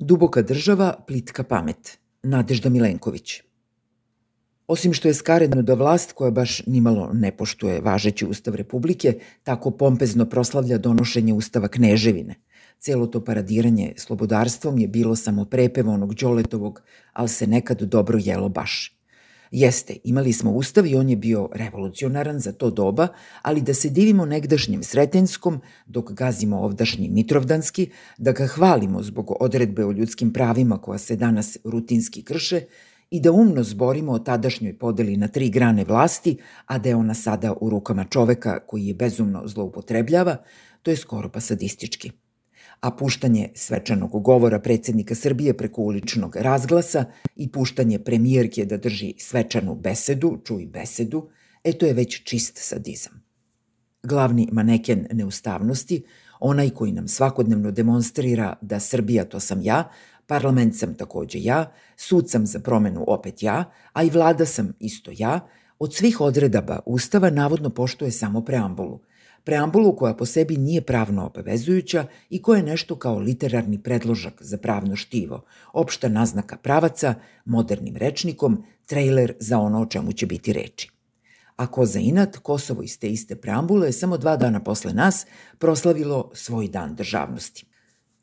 Duboka država, plitka pamet. Nadežda Milenković. Osim što je skaredno da vlast koja baš nimalo ne poštuje važeći ustav Republike, tako pompezno proslavlja donošenje ustava Kneževine. Celo to paradiranje slobodarstvom je bilo samo prepev onog Đoletovog, ali se nekad dobro jelo baš. Jeste, imali smo ustav i on je bio revolucionaran za to doba, ali da se divimo negdašnjem Sretenskom, dok gazimo ovdašnji Mitrovdanski, da ga hvalimo zbog odredbe o ljudskim pravima koja se danas rutinski krše i da umno zborimo o tadašnjoj podeli na tri grane vlasti, a da je ona sada u rukama čoveka koji je bezumno zloupotrebljava, to je skoro pa sadistički a puštanje svečanog govora predsednika Srbije preko uličnog razglasa i puštanje premijerke da drži svečanu besedu, čuj besedu, e to je već čist sadizam. Glavni maneken neustavnosti, onaj koji nam svakodnevno demonstrira da Srbija to sam ja, parlament sam takođe ja, sud sam za promenu opet ja, a i vlada sam isto ja, od svih odredaba Ustava navodno poštuje samo preambulu – preambulu koja po sebi nije pravno obavezujuća i koja je nešto kao literarni predložak za pravno štivo, opšta naznaka pravaca, modernim rečnikom, trailer za ono o čemu će biti reči. A ko za inat, Kosovo iz te iste preambule je samo dva dana posle nas proslavilo svoj dan državnosti.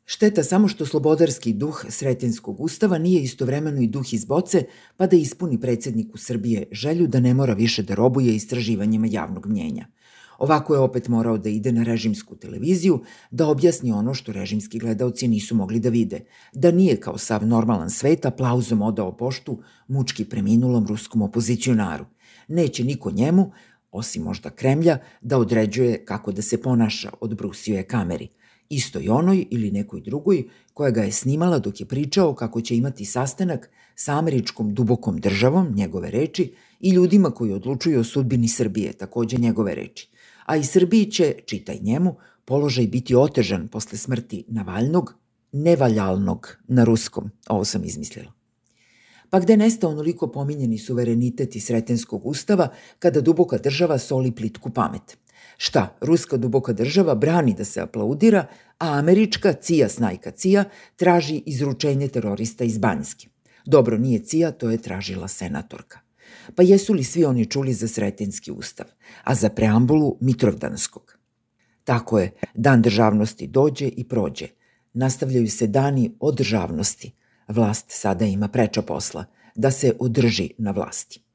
Šteta samo što slobodarski duh Sretenskog ustava nije istovremeno i duh iz boce, pa da ispuni predsedniku Srbije želju da ne mora više da robuje istraživanjima javnog mnjenja – Ovako je opet morao da ide na režimsku televiziju da objasni ono što režimski gledalci nisu mogli da vide, da nije kao sav normalan svet aplauzom odao poštu mučki preminulom ruskom opozicionaru. Neće niko njemu, osim možda Kremlja, da određuje kako da se ponaša, odbrusio je kameri. Istoj onoj ili nekoj drugoj koja ga je snimala dok je pričao kako će imati sastanak sa američkom dubokom državom, njegove reči, i ljudima koji odlučuju o sudbini Srbije, takođe njegove reči a i Srbiji će, čitaj njemu, položaj biti otežan posle smrti Navalnog, nevaljalnog na ruskom, ovo sam izmislila. Pa gde nestao onoliko pominjeni suverenitet i Sretenskog ustava kada duboka država soli plitku pamet? Šta, ruska duboka država brani da se aplaudira, a američka cija snajka cija traži izručenje terorista iz Banjske. Dobro, nije cija, to je tražila senatorka. Pa jesu li svi oni čuli za Sretenski ustav, a za preambulu Mitrovdanskog? Tako je, dan državnosti dođe i prođe. Nastavljaju se dani od državnosti. Vlast sada ima preča posla, da se održi na vlasti.